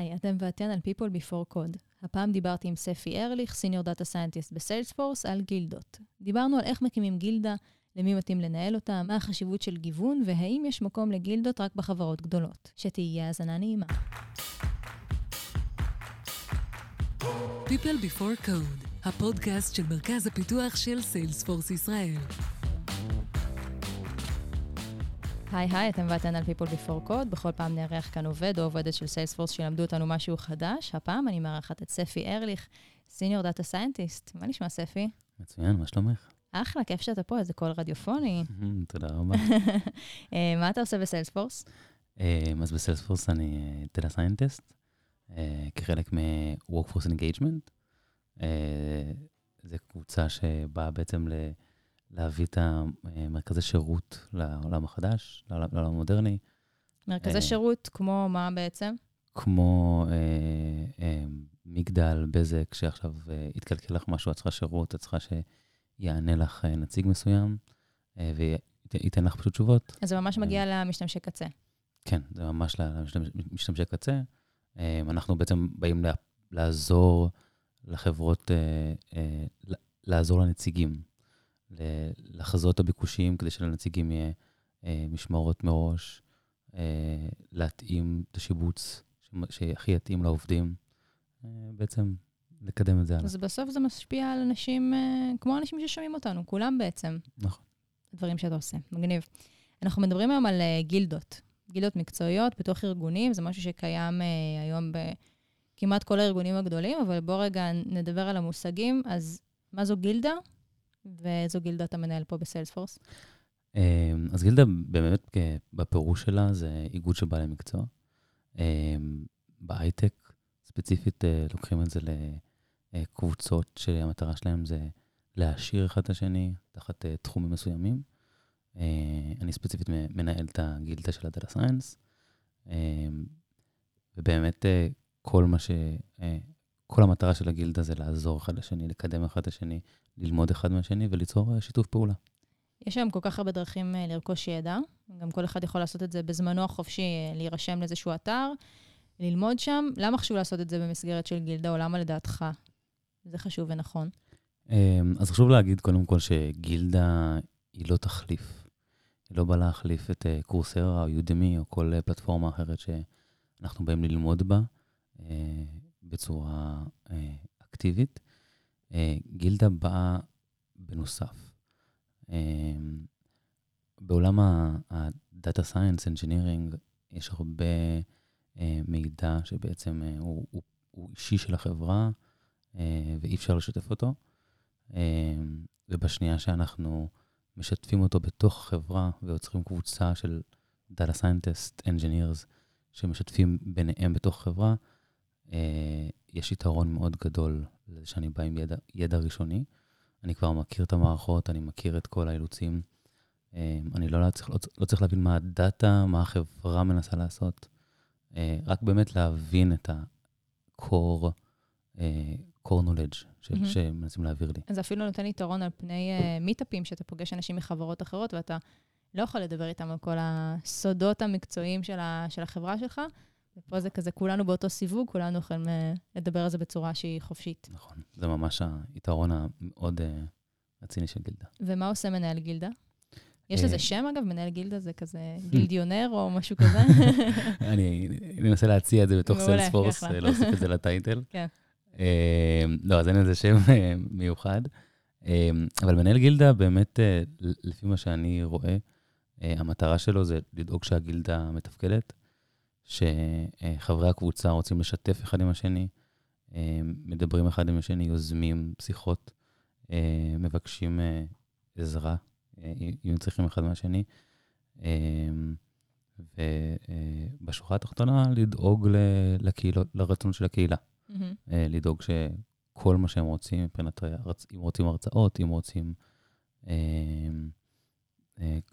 היי, אתם ואתן על People Before Code. הפעם דיברתי עם ספי ארליך, senior data scientist ב Salesforce, על גילדות. דיברנו על איך מקימים גילדה, למי מתאים לנהל אותה, מה החשיבות של גיוון, והאם יש מקום לגילדות רק בחברות גדולות. שתהיה האזנה נעימה. People Before Code, הפודקאסט של מרכז הפיתוח של Salesforce ישראל. היי היי, אתם ואתן על People Before Code. בכל פעם נארח כאן עובד או עובדת של Salesforce שילמדו אותנו משהו חדש. הפעם אני מארחת את ספי ארליך, senior data scientist. מה נשמע, ספי? מצוין, מה שלומך? אחלה, כיף שאתה פה, איזה קול רדיופוני. תודה רבה. אה, מה אתה עושה ב Salesforce? אה, אז ב Salesforce אני data scientist, כחלק מ-Workforce Engagement. אה, זו קבוצה שבאה בעצם ל... להביא את המרכזי שירות לעולם החדש, לעולם המודרני. מרכזי אה, שירות כמו מה בעצם? כמו אה, אה, מגדל, בזק, שעכשיו אה, יתקלקל לך משהו, את צריכה שירות, את צריכה שיענה לך אה, נציג מסוים, אה, וייתן לך פשוט תשובות. אז זה ממש אה, מגיע למשתמשי קצה. כן, זה ממש למשתמשי קצה. אה, אנחנו בעצם באים לעזור לחברות, אה, אה, לעזור לנציגים. לחזות הביקושים, כדי שלנציגים יהיה אה, משמרות מראש, אה, להתאים את השיבוץ שהכי יתאים לעובדים, אה, בעצם לקדם את זה הלאה. אז בסוף זה משפיע על אנשים, אה, כמו אנשים ששומעים אותנו, כולם בעצם. נכון. דברים שאתה עושה, מגניב. אנחנו מדברים היום על uh, גילדות, גילדות מקצועיות בתוך ארגונים, זה משהו שקיים uh, היום בכמעט כל הארגונים הגדולים, אבל בואו רגע נדבר על המושגים. אז מה זו גילדה? ואיזו גילדה אתה מנהל פה ב Salesforce? אמ, אז גילדה באמת בפירוש שלה זה איגוד של בעלי מקצוע. אמ, בהייטק ספציפית אה, לוקחים את זה לקבוצות שהמטרה שלהם זה להעשיר אחד את השני תחת אה, תחומים מסוימים. אה, אני ספציפית מנהל את הגילדה של ה data science, אמ, ובאמת כל מה ש... כל המטרה של הגילדה זה לעזור אחד לשני, לקדם אחד לשני, ללמוד אחד מהשני וליצור אה, שיתוף פעולה. יש היום כל כך הרבה דרכים אה, לרכוש ידע, גם כל אחד יכול לעשות את זה בזמנו החופשי, אה, להירשם לאיזשהו אתר, ללמוד שם. למה חשוב לעשות את זה במסגרת של גילדה, או למה לדעתך זה חשוב ונכון? אמ, אז חשוב להגיד קודם כל שגילדה היא לא תחליף. היא לא באה להחליף את קורסרה או יודמי או כל פלטפורמה אחרת שאנחנו באים ללמוד בה בצורה אקטיבית. אה, גילדה באה בנוסף. אה, בעולם ה-Data Science Engineering יש הרבה אה, מידע שבעצם הוא, הוא, הוא אישי של החברה ואי אפשר לשתף אותו. ובשנייה שאנחנו משתפים אותו בתוך החברה ויוצרים קבוצה של Data Scientist Engineers שמשתפים ביניהם בתוך החברה, יש יתרון מאוד גדול שאני בא עם ידע, ידע ראשוני. אני כבר מכיר את המערכות, אני מכיר את כל האילוצים. אה, אני לא צריך, לא, לא צריך להבין מה הדאטה, מה החברה מנסה לעשות, אה, רק באמת להבין את ה-core, אה, core knowledge ש, mm-hmm. שמנסים להעביר לי. אז אפילו נותן יתרון על פני מיטאפים, שאתה פוגש אנשים מחברות אחרות ואתה לא יכול לדבר איתם על כל הסודות המקצועיים של, ה, של החברה שלך. ופה זה כזה, כולנו באותו סיווג, כולנו יכולים אה, לדבר על זה בצורה שהיא חופשית. נכון, זה ממש היתרון המאוד uh, רציני של גילדה. ומה עושה מנהל גילדה? יש לזה אה, שם, אגב? מנהל גילדה זה כזה גילדיונר או משהו כזה? אני אנסה להציע את זה בתוך סיילספורס, להוסיף את זה לטייטל. כן. לא, אז אין לזה שם מיוחד. אבל מנהל גילדה, באמת, לפי מה שאני רואה, המטרה שלו זה לדאוג שהגילדה מתפקדת, שחברי הקבוצה רוצים לשתף אחד עם השני, אה, מדברים אחד עם השני, יוזמים שיחות, אה, מבקשים אה, עזרה, אם צריכים אחד מהשני. ובשורה התחתונה, לדאוג לקהילות, לרצון של הקהילה. Mm-hmm. לדאוג שכל מה שהם רוצים, מבחינת, אם רוצים הרצאות, אם רוצים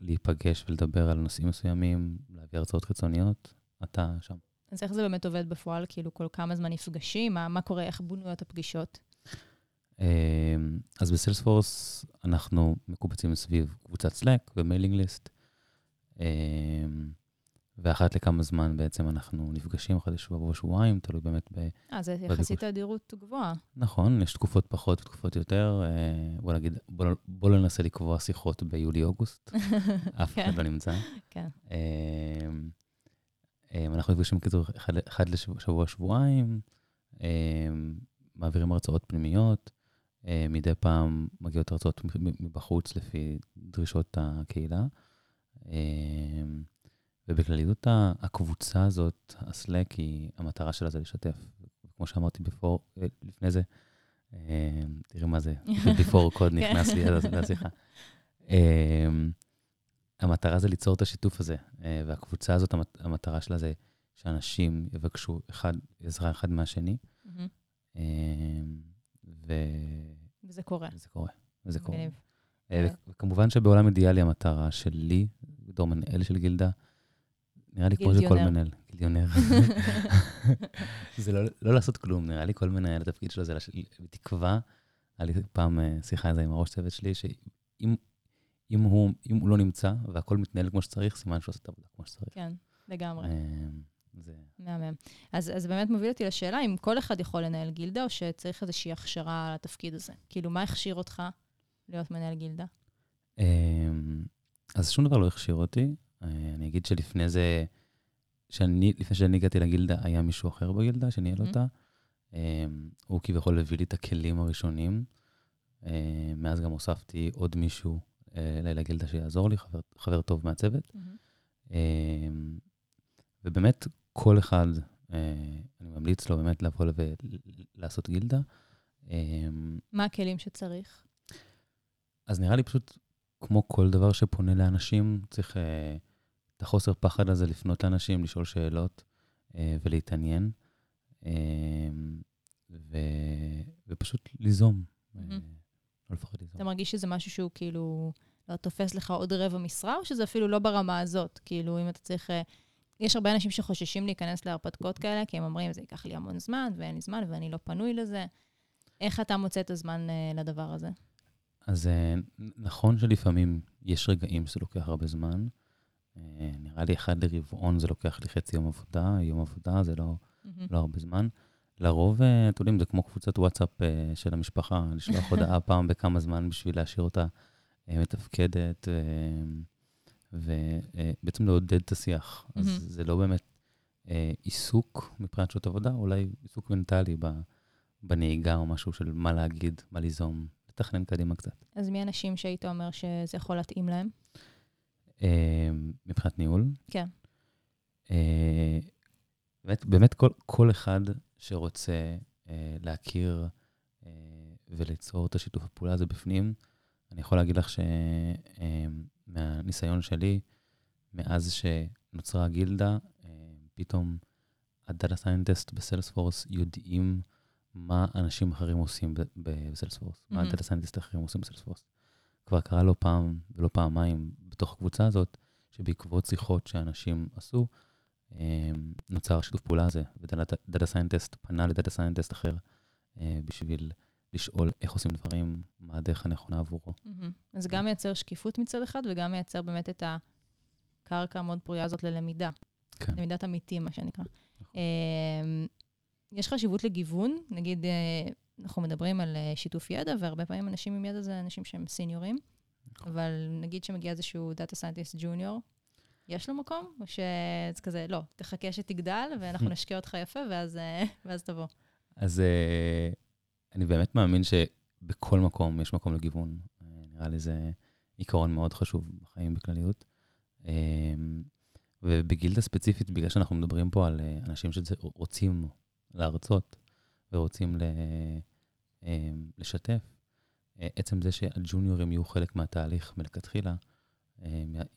להיפגש ולדבר על נושאים מסוימים, להביא הרצאות חיצוניות, אתה שם. אז איך זה באמת עובד בפועל? כאילו, כל כמה זמן נפגשים? מה, מה קורה? איך בונויות הפגישות? אמ, אז ב Salesforce אנחנו מקובצים סביב קבוצת Slack ו mailing list, אמ, ואחת לכמה זמן בעצם אנחנו נפגשים, אחת לשבוע או שבועיים, תלוי באמת ב... אה, זה יחסית תדירות גבוהה. נכון, יש תקופות פחות ותקופות יותר. אה, בוא נגיד, בוא, בוא לא ננסה לקבוע שיחות ביולי-אוגוסט, אף אחד לא נמצא. כן. אה, אה, אנחנו נפגשים בקיצור אחד, אחד לשבוע-שבועיים, מעבירים הרצאות פנימיות, מדי פעם מגיעות הרצאות מבחוץ לפי דרישות הקהילה. ובכלליות הקבוצה הזאת, הסלק, היא, המטרה שלה זה לשתף. כמו שאמרתי בפור, אה, לפני זה, אה, תראי מה זה, בפור קוד נכנס לי לשיחה. אה, המטרה זה ליצור את השיתוף הזה, והקבוצה הזאת, המטרה שלה זה שאנשים יבקשו אחד, עזרה אחד מהשני. ו... וזה קורה. וזה קורה, וזה קורה. וכמובן שבעולם אידיאלי המטרה שלי, בתור מנהל של גילדה, נראה לי כמו שכל מנהל, גיליונר. זה לא, לא לעשות כלום, נראה לי כל מנהל, התפקיד שלו זה, בתקווה, היה לי פעם אה, שיחה על זה עם הראש צוות שלי, שאם אם הוא, אם הוא לא נמצא והכל מתנהל כמו שצריך, סימן שהוא עושה את העבודה כמו שצריך. כן, לגמרי. אה, זה... מהמם. אז, אז באמת מוביל אותי לשאלה אם כל אחד יכול לנהל גילדה, או שצריך איזושהי הכשרה לתפקיד הזה. כאילו, מה הכשיר אותך להיות מנהל גילדה? אמ, אז שום דבר לא הכשיר אותי. אה, אני אגיד שלפני זה, שאני, לפני שאני הגעתי לגילדה, היה מישהו אחר בגילדה שניהל. אותה. אה, הוא כביכול הביא לי את הכלים הראשונים. אה, מאז גם הוספתי עוד מישהו לגילדה שיעזור לי, חבר, חבר טוב מהצוות. Mm-hmm. ובאמת, כל אחד, אני ממליץ לו באמת לבוא ולעשות גילדה. מה הכלים שצריך? אז נראה לי פשוט, כמו כל דבר שפונה לאנשים, צריך את החוסר פחד הזה לפנות לאנשים, לשאול שאלות אה, ולהתעניין, אה, ו, ופשוט ליזום, mm-hmm. לא לפחד ליזום. אתה מרגיש שזה משהו שהוא כאילו לא תופס לך עוד רבע משרה, או שזה אפילו לא ברמה הזאת? כאילו, אם אתה צריך... אה, יש הרבה אנשים שחוששים להיכנס להרפתקאות כאלה, כי הם אומרים, זה ייקח לי המון זמן, ואין לי זמן, ואני לא פנוי לזה. איך אתה מוצא את הזמן אה, לדבר הזה? אז אה, נכון שלפעמים יש רגעים שזה לוקח הרבה זמן, אה, נראה לי אחד לרבעון זה לוקח לי חצי יום עבודה, יום עבודה זה לא, mm-hmm. לא הרבה זמן. לרוב, אה, אתם יודעים, זה כמו קבוצת וואטסאפ אה, של המשפחה, לשלוח הודעה פעם בכמה זמן בשביל להשאיר אותה מתפקדת, ובעצם לעודד את השיח. אז זה לא באמת עיסוק מבחינת שעות עבודה, אולי עיסוק מנטלי בנהיגה או משהו של מה להגיד, מה ליזום, לתכנן קדימה קצת. אז מי האנשים שהיית אומר שזה יכול להתאים להם? אה, מבחינת ניהול. כן. אה, באמת, באמת כל, כל אחד שרוצה אה, להכיר וליצור את השיתוף הפעולה הזה בפנים, אני יכול להגיד לך שמהניסיון שלי, מאז שנוצרה הגילדה, פתאום ה data scientists ב Salesforce יודעים מה אנשים אחרים עושים ב Salesforce, mm-hmm. מה ה data scientists אחרים עושים ב Salesforce. כבר קרה לא פעם ולא פעמיים בתוך הקבוצה הזאת, שבעקבות שיחות שאנשים עשו, נוצר שיתוף פעולה הזה, ו data scientist פנה ל data scientist אחר אה, בשביל לשאול איך עושים דברים, מה הדרך הנכונה עבורו. Mm-hmm. אז גם מייצר שקיפות מצד אחד, וגם מייצר באמת את הקרקע המאוד פרויה הזאת ללמידה. כן. למידת עמיתים, מה שנקרא. נכון. אמ, יש חשיבות לגיוון, נגיד, אה, אנחנו מדברים על אה, שיתוף ידע, והרבה פעמים אנשים עם ידע זה אנשים שהם סיניורים, נכון. אבל נגיד שמגיע איזשהו data scientist junior, יש לו מקום? או שזה כזה, לא, תחכה שתגדל, ואנחנו נשקה אותך יפה, ואז, אה, ואז תבוא. אז אני באמת מאמין שבכל מקום יש מקום לגיוון. נראה לי זה עיקרון מאוד חשוב בחיים בכלליות. ובגילדה ספציפית, בגלל שאנחנו מדברים פה על אנשים שרוצים להרצות ורוצים ל, אה, לשתף, אה, עצם זה שהג'וניורים יהיו חלק מהתהליך מלכתחילה, אה,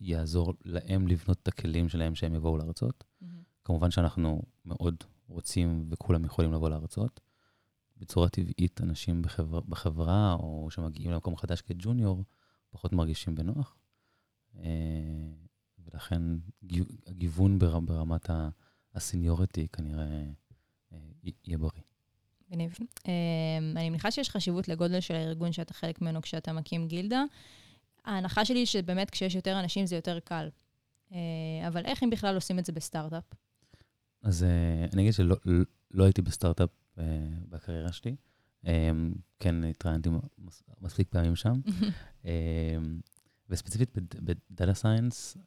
יעזור להם לבנות את הכלים שלהם שהם יבואו להרצות. Mm-hmm. כמובן שאנחנו מאוד רוצים וכולם יכולים לבוא להרצות. בצורה טבעית, אנשים בחבר, בחברה או שמגיעים למקום חדש כג'וניור, פחות מרגישים בנוח. ולכן הגיוון ברמת הסיניוריטי כנראה יהיה בריא. מגניב. אמ, אני מניחה שיש חשיבות לגודל של הארגון שאתה חלק ממנו כשאתה מקים גילדה. ההנחה שלי היא שבאמת כשיש יותר אנשים זה יותר קל. אה, אבל איך, אם בכלל, עושים את זה בסטארט-אפ? אז אה, אני אגיד שלא לא- לא הייתי בסטארט-אפ אה, בקריירה שלי. כן, התראיינתי מס- מספיק פעמים שם. וספציפית ב data science,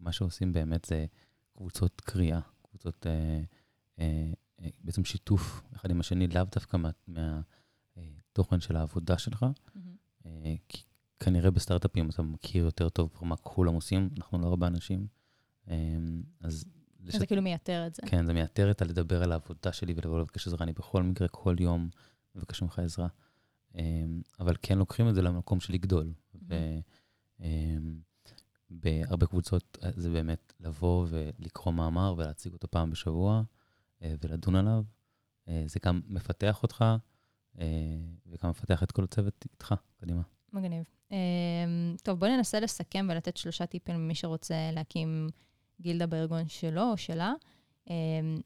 מה שעושים באמת זה קבוצות קריאה, קבוצות, בעצם שיתוף אחד עם השני, לאו דווקא מהתוכן של העבודה שלך, כי כנראה בסטארט-אפים אתה מכיר יותר טוב כבר מה כולם עושים, אנחנו לא הרבה אנשים. אה, אז... לשת- זה כאילו מייתר את זה. כן, זה מייתר את הלדבר על העבודה שלי ולבוא לבקש עזרה. אני בכל מקרה, כל יום מבקש ממך עזרה. אמ, אבל כן לוקחים את זה למקום של לגדול. בהרבה קבוצות אה, זה באמת לבוא ולקרוא מאמר ולהציג אותו פעם בשבוע אה, ולדון עליו. אה, זה גם מפתח אותך וגם מפתח את כל הצוות איתך, קדימה. מגניב. אמ, טוב, בואו ננסה לסכם ולתת שלושה טיפים למי שרוצה להקים גילדה בארגון שלו או שלה. אמ,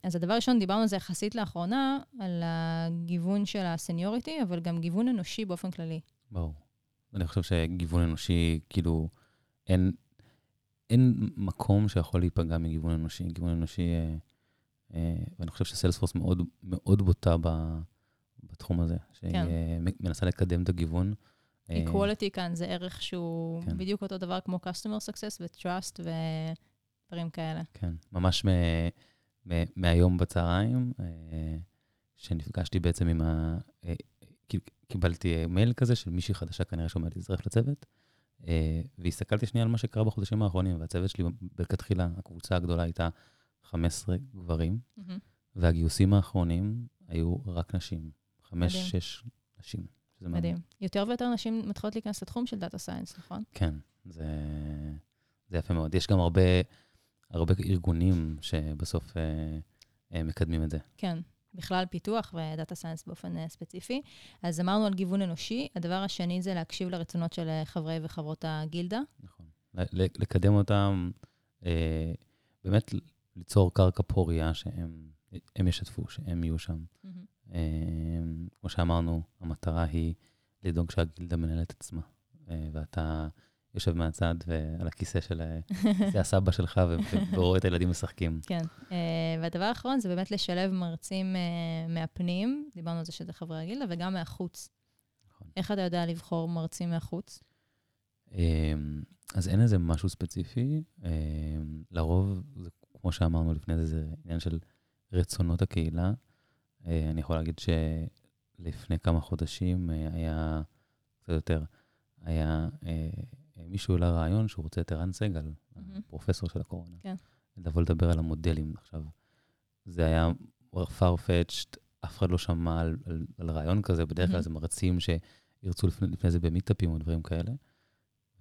אז הדבר ראשון, דיברנו על זה יחסית לאחרונה, על הגיוון של הסניוריטי, אבל גם גיוון אנושי באופן כללי. ברור. אני חושב שגיוון אנושי, כאילו, אין, אין מקום שיכול להיפגע מגיוון אנושי. גיוון אנושי, אה, אה, ואני חושב שסיילספורס מאוד, מאוד בוטה ב, בתחום הזה, שהיא כן. אה, מנסה לקדם את הגיוון. אה, equality כאן זה ערך שהוא כן. בדיוק אותו דבר כמו customer success ו-trust ודברים כאלה. כן, ממש מ, מ, מהיום בצהריים, אה, שנפגשתי בעצם עם ה... אה, קיבלתי מייל כזה של מישהי חדשה כנראה שעומדת להצטרף לצוות, והסתכלתי שנייה על מה שקרה בחודשים האחרונים, והצוות שלי מלכתחילה, הקבוצה הגדולה הייתה 15 גברים, מהמם. והגיוסים האחרונים היו רק נשים, חמש, מדהים. שש נשים. שזה מדהים. יותר ויותר נשים מתחילות להיכנס לתחום של data science, נכון? כן, זה, זה יפה מאוד. יש גם הרבה, הרבה ארגונים שבסוף אה, אה, מקדמים את זה. כן. בכלל פיתוח ודאטה סיינס באופן אה, ספציפי. אז אמרנו על גיוון אנושי. הדבר השני זה להקשיב לרצונות של אה, חברי וחברות הגילדה. נכון. לקדם אותם, אה, באמת ליצור קרקע פוריה שהם הם ישתפו, שהם יהיו שם. אה, כמו שאמרנו, המטרה היא לדאוג שהגילדה מנהלת עצמה, אה, ואתה יושב מהצד ועל הכיסא של ה- כיסא הסבא שלך ורואה את הילדים משחקים. כן. אה, והדבר האחרון זה באמת לשלב מרצים אה, מהפנים, דיברנו על זה שזה חברי הגילדה, וגם מהחוץ. נכון. איך אתה יודע לבחור מרצים מהחוץ? אז אין איזה משהו ספציפי. לרוב, כמו שאמרנו לפני זה, זה עניין של רצונות הקהילה. אה, אני יכול להגיד שלפני כמה חודשים אה, היה, קצת יותר, היה אה, מישהו העלה רעיון שהוא רוצה את ערן סגל. הפרופסור של הקורונה. כן. לבוא לדבר על המודלים. עכשיו, זה היה farfetched, אף אחד לא שמע על, על, על רעיון כזה, בדרך כלל. זה מרצים שירצו לפני, לפני זה במיטאפים או דברים כאלה.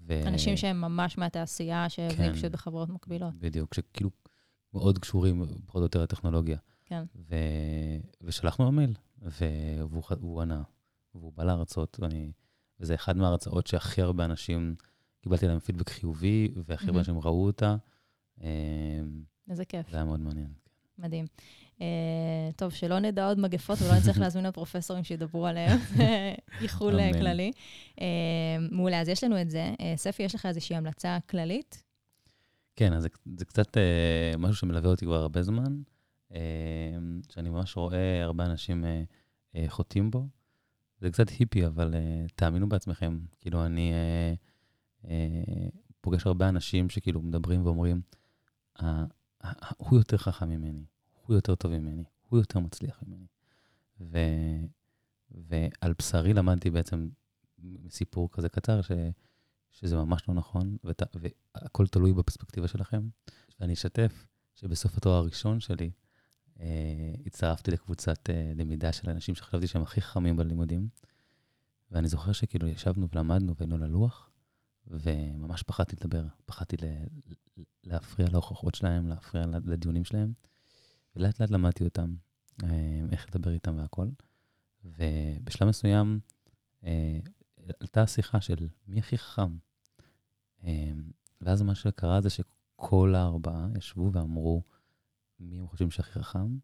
ו... אנשים שהם ממש מהתעשייה, שעובדים כן. פשוט בחברות מקבילות. בדיוק, שכאילו מאוד קשורים פחות או יותר לטכנולוגיה. כן. ו... ושלחנו לו מייל, והוא, והוא ענה, והוא בא להרצות, ואני... וזה אחד מההרצאות שהכי הרבה אנשים, קיבלתי להם פידבק חיובי, והכי הרבה. אנשים ראו אותה. אמ, איזה כיף, זה היה מאוד מעניין. מדהים. Uh, טוב, שלא נדע עוד מגפות ולא נצטרך להזמין לפרופסורים שידברו עליהם, איחול. כללי. Uh, מעולה, אז יש לנו את זה. Uh, ספי, יש לך איזושהי המלצה כללית? כן, אז זה, זה קצת אה, משהו שמלווה אותי כבר הרבה זמן, שאני ממש רואה הרבה אנשים אה, אה, חוטאים בו. זה קצת היפי, אבל אה, תאמינו בעצמכם. כאילו, אני אה, אה, פוגש הרבה אנשים שכאילו מדברים ואומרים, "ה- ה- הוא יותר חכם ממני, הוא יותר טוב ממני, הוא יותר מצליח ממני. ו, ועל בשרי למדתי בעצם מסיפור כזה קצר, ש, שזה ממש לא נכון, ות, והכל תלוי בפרספקטיבה שלכם. ואני אשתף שבסוף התואר הראשון שלי, אה, הצטרפתי לקבוצת אה, למידה של אנשים שחשבתי שהם הכי חכמים בלימודים, ואני זוכר שכאילו ישבנו ולמדנו והיינו על הלוח, וממש פחדתי לדבר, פחדתי ל, להפריע להוכחות שלהם, להפריע לדיונים שלהם, ולאט לאט למדתי אותם, אה, איך לדבר איתם והכל. ובשלב מסוים אה, עלתה שיחה של מי הכי חכם. אה, ואז מה שקרה זה שכל הארבעה ישבו ואמרו מי הם חושבים שהכי חכם,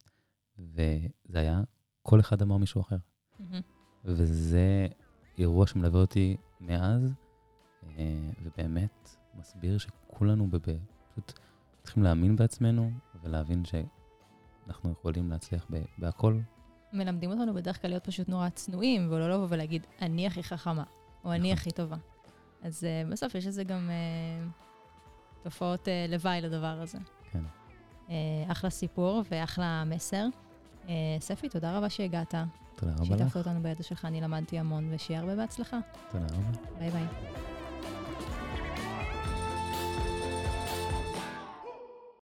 וזה היה, כל אחד אמר מישהו אחר. וזה אירוע שמלווה אותי מאז, אה, ובאמת מסביר שכולנו ב- ב- פשוט צריכים להאמין בעצמנו ולהבין שאנחנו יכולים להצליח ב- בהכל. מלמדים אותנו בדרך כלל להיות פשוט נורא צנועים, ולא לבוא ולהגיד, אני הכי חכמה, או אני נכון. הכי טובה. אז uh, בסוף יש לזה גם uh, תופעות uh, לוואי לדבר הזה. Uh, אחלה סיפור ואחלה מסר. Uh, ספי, תודה רבה שהגעת. תודה רבה שיתפת לך. אותנו בידע שלך, אני למדתי המון, ושיהיה הרבה בהצלחה. תודה רבה. ביי ביי.